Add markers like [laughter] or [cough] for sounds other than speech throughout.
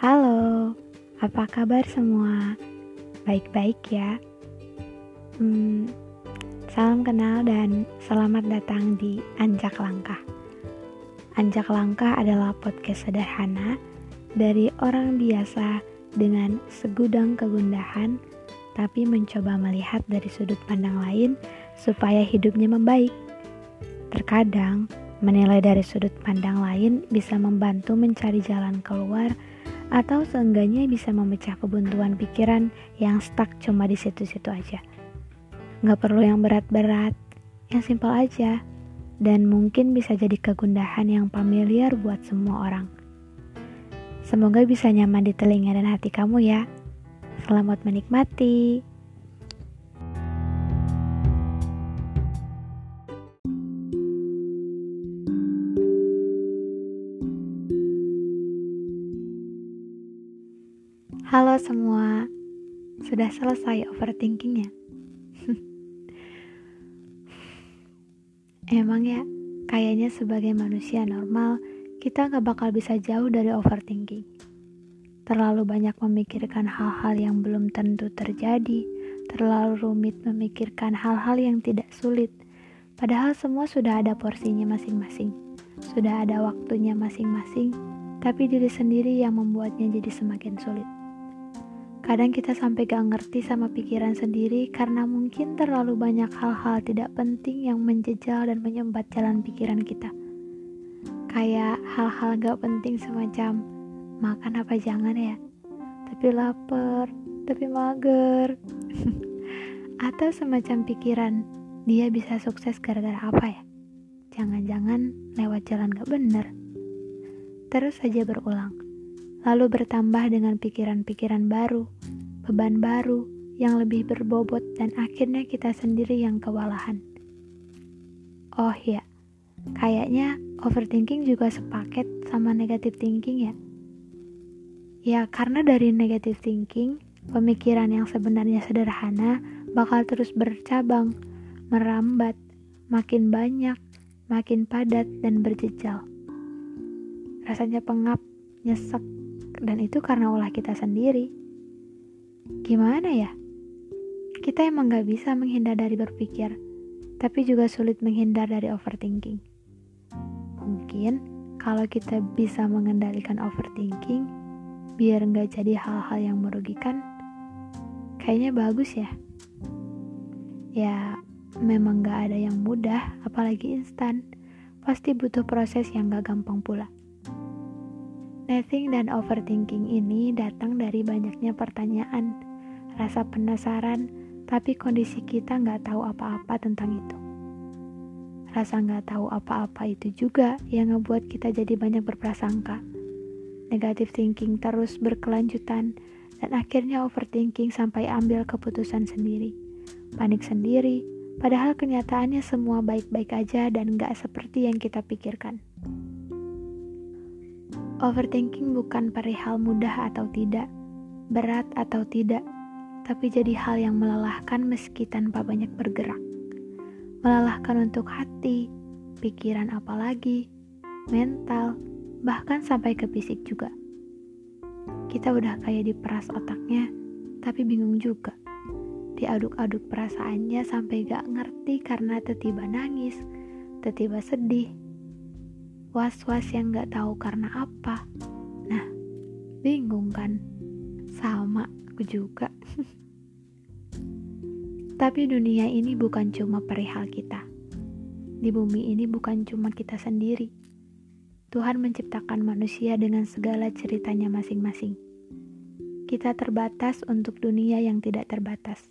Halo, apa kabar semua? Baik-baik ya? Hmm, salam kenal dan selamat datang di Anjak Langkah. Anjak Langkah adalah podcast sederhana dari orang biasa dengan segudang kegundahan, tapi mencoba melihat dari sudut pandang lain supaya hidupnya membaik. Terkadang, menilai dari sudut pandang lain bisa membantu mencari jalan keluar atau seenggaknya bisa memecah kebuntuan pikiran yang stuck cuma di situ-situ aja. Nggak perlu yang berat-berat, yang simpel aja, dan mungkin bisa jadi kegundahan yang familiar buat semua orang. Semoga bisa nyaman di telinga dan hati kamu ya. Selamat menikmati. Halo semua, sudah selesai overthinkingnya? [laughs] Emang ya, kayaknya sebagai manusia normal, kita gak bakal bisa jauh dari overthinking. Terlalu banyak memikirkan hal-hal yang belum tentu terjadi, terlalu rumit memikirkan hal-hal yang tidak sulit, padahal semua sudah ada porsinya masing-masing, sudah ada waktunya masing-masing, tapi diri sendiri yang membuatnya jadi semakin sulit. Kadang kita sampai gak ngerti sama pikiran sendiri karena mungkin terlalu banyak hal-hal tidak penting yang menjejal dan menyumbat jalan pikiran kita. Kayak hal-hal gak penting semacam makan apa jangan ya, tapi lapar, tapi mager. [laughs] Atau semacam pikiran, dia bisa sukses gara-gara apa ya? Jangan-jangan lewat jalan gak bener. Terus saja berulang lalu bertambah dengan pikiran-pikiran baru, beban baru yang lebih berbobot dan akhirnya kita sendiri yang kewalahan. Oh ya, kayaknya overthinking juga sepaket sama negative thinking ya. Ya, karena dari negative thinking, pemikiran yang sebenarnya sederhana bakal terus bercabang, merambat, makin banyak, makin padat dan berjejal. Rasanya pengap, nyesek, dan itu karena ulah kita sendiri. Gimana ya? Kita emang gak bisa menghindar dari berpikir, tapi juga sulit menghindar dari overthinking. Mungkin kalau kita bisa mengendalikan overthinking, biar gak jadi hal-hal yang merugikan, kayaknya bagus ya. Ya, memang gak ada yang mudah, apalagi instan. Pasti butuh proses yang gak gampang pula. Nothing dan overthinking ini datang dari banyaknya pertanyaan, rasa penasaran, tapi kondisi kita nggak tahu apa-apa tentang itu. Rasa nggak tahu apa-apa itu juga yang ngebuat kita jadi banyak berprasangka. Negative thinking terus berkelanjutan, dan akhirnya overthinking sampai ambil keputusan sendiri. Panik sendiri, padahal kenyataannya semua baik-baik aja dan nggak seperti yang kita pikirkan. Overthinking bukan perihal mudah atau tidak, berat atau tidak, tapi jadi hal yang melelahkan meski tanpa banyak bergerak. Melelahkan untuk hati, pikiran apalagi, mental, bahkan sampai ke fisik juga. Kita udah kayak diperas otaknya, tapi bingung juga. Diaduk-aduk perasaannya sampai gak ngerti karena tiba-tiba nangis, tiba-tiba sedih, was-was yang gak tahu karena apa. Nah, bingung kan? Sama, aku juga. [laughs] Tapi dunia ini bukan cuma perihal kita. Di bumi ini bukan cuma kita sendiri. Tuhan menciptakan manusia dengan segala ceritanya masing-masing. Kita terbatas untuk dunia yang tidak terbatas.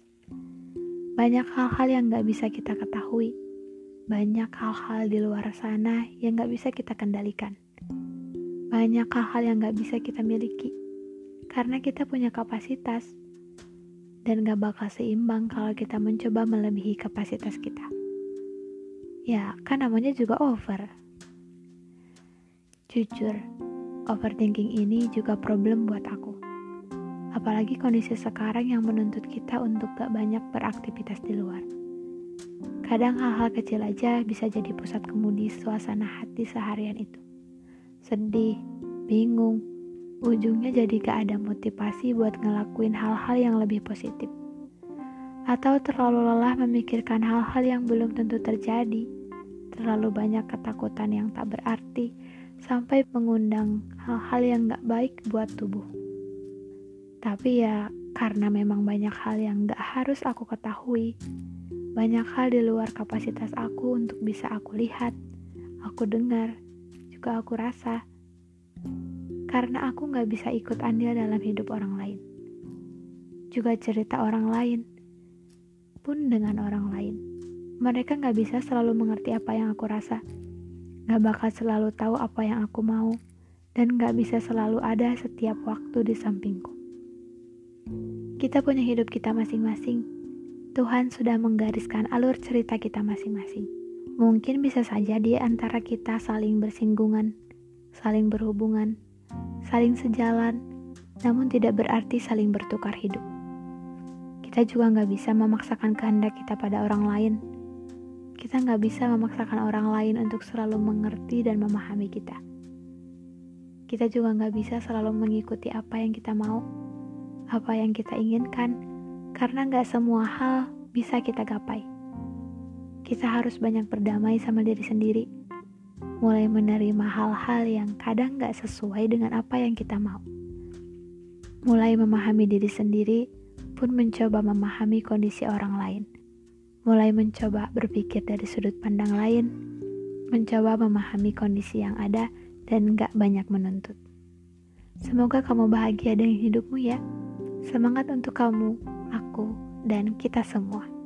Banyak hal-hal yang gak bisa kita ketahui banyak hal-hal di luar sana yang gak bisa kita kendalikan. Banyak hal-hal yang gak bisa kita miliki. Karena kita punya kapasitas. Dan gak bakal seimbang kalau kita mencoba melebihi kapasitas kita. Ya, kan namanya juga over. Jujur, overthinking ini juga problem buat aku. Apalagi kondisi sekarang yang menuntut kita untuk gak banyak beraktivitas di luar. Kadang hal-hal kecil aja bisa jadi pusat kemudi suasana hati seharian itu. Sedih, bingung, ujungnya jadi gak ada motivasi buat ngelakuin hal-hal yang lebih positif. Atau terlalu lelah memikirkan hal-hal yang belum tentu terjadi, terlalu banyak ketakutan yang tak berarti, sampai mengundang hal-hal yang gak baik buat tubuh. Tapi ya, karena memang banyak hal yang gak harus aku ketahui, banyak hal di luar kapasitas aku untuk bisa aku lihat, aku dengar, juga aku rasa. Karena aku gak bisa ikut andil dalam hidup orang lain. Juga cerita orang lain, pun dengan orang lain. Mereka gak bisa selalu mengerti apa yang aku rasa. Gak bakal selalu tahu apa yang aku mau. Dan gak bisa selalu ada setiap waktu di sampingku. Kita punya hidup kita masing-masing Tuhan sudah menggariskan alur cerita kita masing-masing. Mungkin bisa saja di antara kita saling bersinggungan, saling berhubungan, saling sejalan, namun tidak berarti saling bertukar hidup. Kita juga nggak bisa memaksakan kehendak kita pada orang lain. Kita nggak bisa memaksakan orang lain untuk selalu mengerti dan memahami kita. Kita juga nggak bisa selalu mengikuti apa yang kita mau, apa yang kita inginkan, karena nggak semua hal bisa kita gapai. Kita harus banyak berdamai sama diri sendiri, mulai menerima hal-hal yang kadang nggak sesuai dengan apa yang kita mau. Mulai memahami diri sendiri, pun mencoba memahami kondisi orang lain. Mulai mencoba berpikir dari sudut pandang lain, mencoba memahami kondisi yang ada dan gak banyak menuntut. Semoga kamu bahagia dengan hidupmu ya. Semangat untuk kamu dan kita semua.